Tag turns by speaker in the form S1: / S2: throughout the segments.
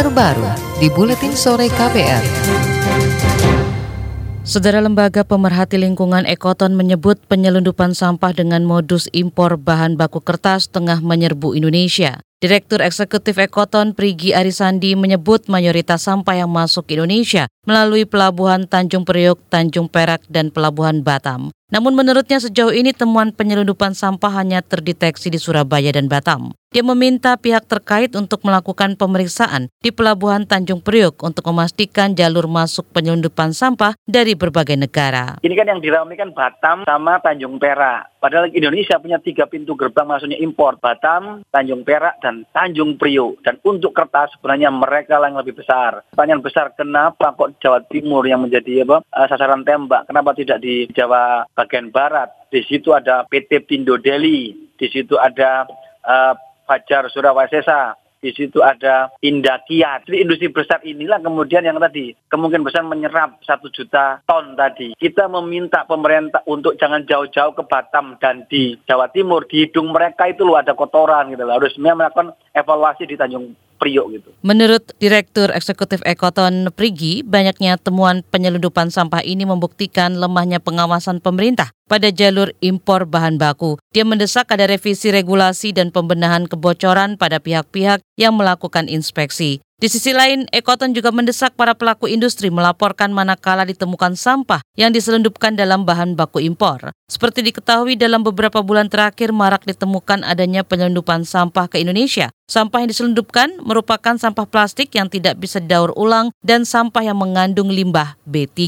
S1: terbaru di Buletin Sore KPR.
S2: Saudara Lembaga Pemerhati Lingkungan Ekoton menyebut penyelundupan sampah dengan modus impor bahan baku kertas tengah menyerbu Indonesia. Direktur Eksekutif Ekoton Prigi Arisandi menyebut mayoritas sampah yang masuk Indonesia melalui pelabuhan Tanjung Priok, Tanjung Perak, dan pelabuhan Batam. Namun menurutnya sejauh ini temuan penyelundupan sampah hanya terdeteksi di Surabaya dan Batam. Dia meminta pihak terkait untuk melakukan pemeriksaan di Pelabuhan Tanjung Priok untuk memastikan jalur masuk penyelundupan sampah dari berbagai negara.
S3: Ini kan yang diramaikan Batam sama Tanjung Perak. Padahal Indonesia punya tiga pintu gerbang masuknya impor. Batam, Tanjung Perak, dan Tanjung Priok. Dan untuk kertas sebenarnya mereka yang lebih besar. Pertanyaan besar, kenapa kok Jawa Timur yang menjadi apa uh, sasaran tembak. Kenapa tidak di Jawa bagian barat? Di situ ada PT Pindo Delhi, di situ ada uh, Fajar Surawasesa, di situ ada Indakiat. Jadi industri besar inilah kemudian yang tadi kemungkinan besar menyerap satu juta ton tadi. Kita meminta pemerintah untuk jangan jauh-jauh ke Batam dan di Jawa Timur. Di hidung mereka itu loh ada kotoran gitu loh. Harus melakukan evaluasi di Tanjung Priok gitu.
S2: Menurut Direktur Eksekutif Ekoton Prigi, banyaknya temuan penyelundupan sampah ini membuktikan lemahnya pengawasan pemerintah pada jalur impor bahan baku. Dia mendesak ada revisi regulasi dan pembenahan kebocoran pada pihak-pihak yang melakukan inspeksi. Di sisi lain, Ekoton juga mendesak para pelaku industri melaporkan manakala ditemukan sampah yang diselundupkan dalam bahan baku impor. Seperti diketahui dalam beberapa bulan terakhir marak ditemukan adanya penyelundupan sampah ke Indonesia. Sampah yang diselundupkan merupakan sampah plastik yang tidak bisa didaur ulang dan sampah yang mengandung limbah B3.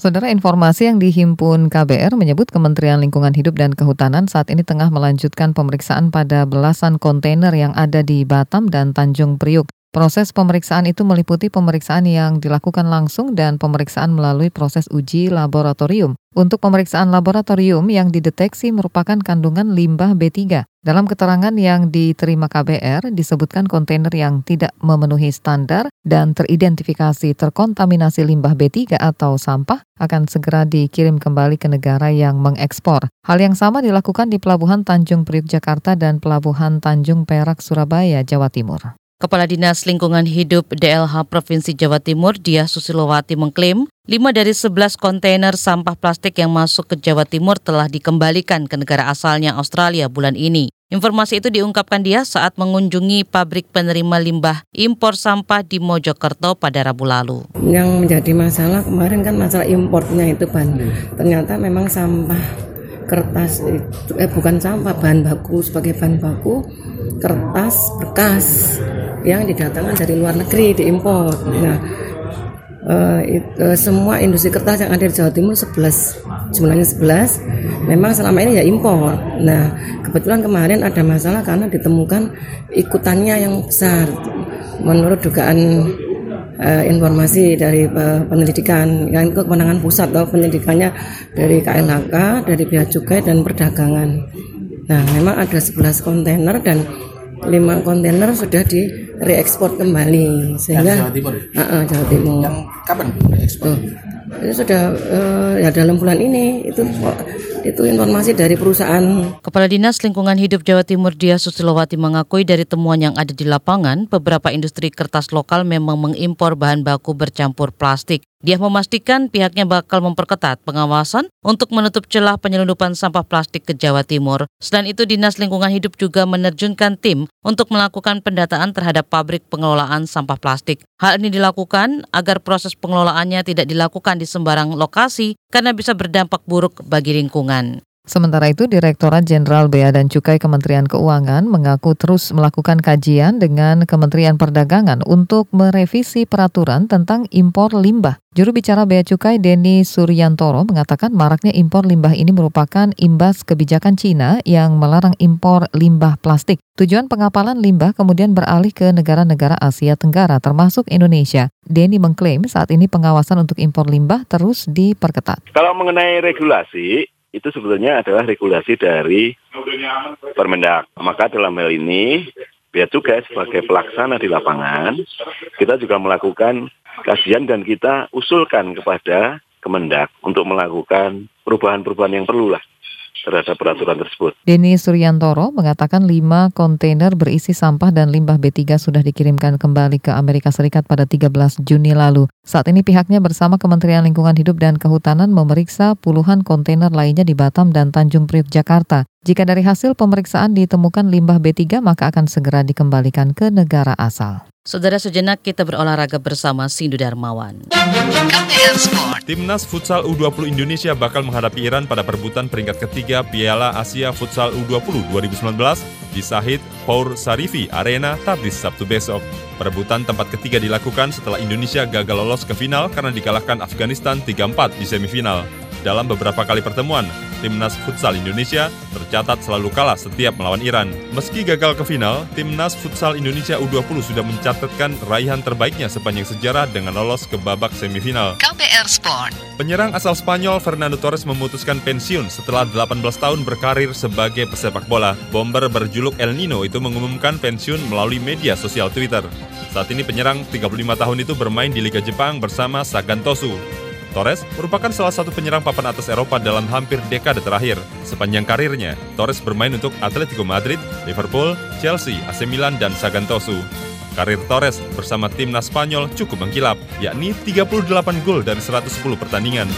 S1: Saudara informasi yang dihimpun KBR menyebut Kementerian Lingkungan Hidup dan Kehutanan saat ini tengah melanjutkan pemeriksaan pada belasan kontainer yang ada di Batam dan Tanjung Priuk. Proses pemeriksaan itu meliputi pemeriksaan yang dilakukan langsung dan pemeriksaan melalui proses uji laboratorium. Untuk pemeriksaan laboratorium yang dideteksi merupakan kandungan limbah B3. Dalam keterangan yang diterima KBR, disebutkan kontainer yang tidak memenuhi standar dan teridentifikasi terkontaminasi limbah B3 atau sampah akan segera dikirim kembali ke negara yang mengekspor. Hal yang sama dilakukan di Pelabuhan Tanjung Priok Jakarta dan Pelabuhan Tanjung Perak Surabaya, Jawa Timur.
S2: Kepala Dinas Lingkungan Hidup DLH Provinsi Jawa Timur, Dia Susilowati mengklaim 5 dari 11 kontainer sampah plastik yang masuk ke Jawa Timur telah dikembalikan ke negara asalnya Australia bulan ini. Informasi itu diungkapkan dia saat mengunjungi pabrik penerima limbah impor sampah di Mojokerto pada Rabu lalu.
S4: Yang menjadi masalah kemarin kan masalah importnya itu ban. Ternyata memang sampah kertas itu eh bukan sampah bahan baku sebagai bahan baku kertas bekas yang didatangkan dari luar negeri diimpor. Nah, uh, it, uh, semua industri kertas yang ada di Jawa Timur 11 jumlahnya 11 memang selama ini ya impor. Nah, kebetulan kemarin ada masalah karena ditemukan ikutannya yang besar. Menurut dugaan uh, informasi dari uh, penyelidikan yang itu kewenangan pusat atau penyelidikannya dari KLHK, dari Bea Cukai dan Perdagangan. Nah, memang ada 11 kontainer dan lima kontainer sudah di reekspor kembali sehingga
S5: Jawa Timur.
S4: Uh, uh, Jawa Timur.
S5: Yang kapan reekspor?
S4: Oh, itu sudah uh, ya dalam bulan ini itu itu informasi dari perusahaan.
S2: Kepala Dinas Lingkungan Hidup Jawa Timur Dia Susilowati mengakui dari temuan yang ada di lapangan, beberapa industri kertas lokal memang mengimpor bahan baku bercampur plastik. Dia memastikan pihaknya bakal memperketat pengawasan untuk menutup celah penyelundupan sampah plastik ke Jawa Timur. Selain itu, Dinas Lingkungan Hidup juga menerjunkan tim untuk melakukan pendataan terhadap pabrik pengelolaan sampah plastik. Hal ini dilakukan agar proses pengelolaannya tidak dilakukan di sembarang lokasi karena bisa berdampak buruk bagi lingkungan.
S1: Sementara itu, Direktorat Jenderal Bea dan Cukai Kementerian Keuangan mengaku terus melakukan kajian dengan Kementerian Perdagangan untuk merevisi peraturan tentang impor limbah. Juru bicara Bea Cukai Denny Suryantoro mengatakan maraknya impor limbah ini merupakan imbas kebijakan Cina yang melarang impor limbah plastik. Tujuan pengapalan limbah kemudian beralih ke negara-negara Asia Tenggara termasuk Indonesia. Denny mengklaim saat ini pengawasan untuk impor limbah terus diperketat.
S6: Kalau mengenai regulasi, itu sebetulnya adalah regulasi dari Permendak. Maka dalam hal ini, Bea Cukai sebagai pelaksana di lapangan, kita juga melakukan kajian dan kita usulkan kepada Kemendak untuk melakukan perubahan-perubahan yang perlu lah terhadap peraturan tersebut.
S1: Denny Suryantoro mengatakan lima kontainer berisi sampah dan limbah B3 sudah dikirimkan kembali ke Amerika Serikat pada 13 Juni lalu. Saat ini pihaknya bersama Kementerian Lingkungan Hidup dan Kehutanan memeriksa puluhan kontainer lainnya di Batam dan Tanjung Priok, Jakarta. Jika dari hasil pemeriksaan ditemukan limbah B3, maka akan segera dikembalikan ke negara asal.
S2: Saudara sejenak kita berolahraga bersama Sindu Darmawan.
S5: Timnas Futsal U20 Indonesia bakal menghadapi Iran pada perebutan peringkat ketiga Piala Asia Futsal U20 2019 di Sahid Pour Sarifi Arena Tabriz Sabtu besok. Perebutan tempat ketiga dilakukan setelah Indonesia gagal lolos ke final karena dikalahkan Afghanistan 3-4 di semifinal. Dalam beberapa kali pertemuan, timnas futsal Indonesia tercatat selalu kalah setiap melawan Iran. Meski gagal ke final, timnas futsal Indonesia U20 sudah mencatatkan raihan terbaiknya sepanjang sejarah dengan lolos ke babak semifinal.
S1: KBR Sport.
S5: Penyerang asal Spanyol Fernando Torres memutuskan pensiun setelah 18 tahun berkarir sebagai pesepak bola. Bomber berjuluk El Nino itu mengumumkan pensiun melalui media sosial Twitter. Saat ini penyerang 35 tahun itu bermain di Liga Jepang bersama Sagan Tosu. Torres merupakan salah satu penyerang papan atas Eropa dalam hampir dekade terakhir. Sepanjang karirnya, Torres bermain untuk Atletico Madrid, Liverpool, Chelsea, AC Milan, dan Sagantosu. Karir Torres bersama timnas Spanyol cukup mengkilap, yakni 38 gol dari 110 pertandingan.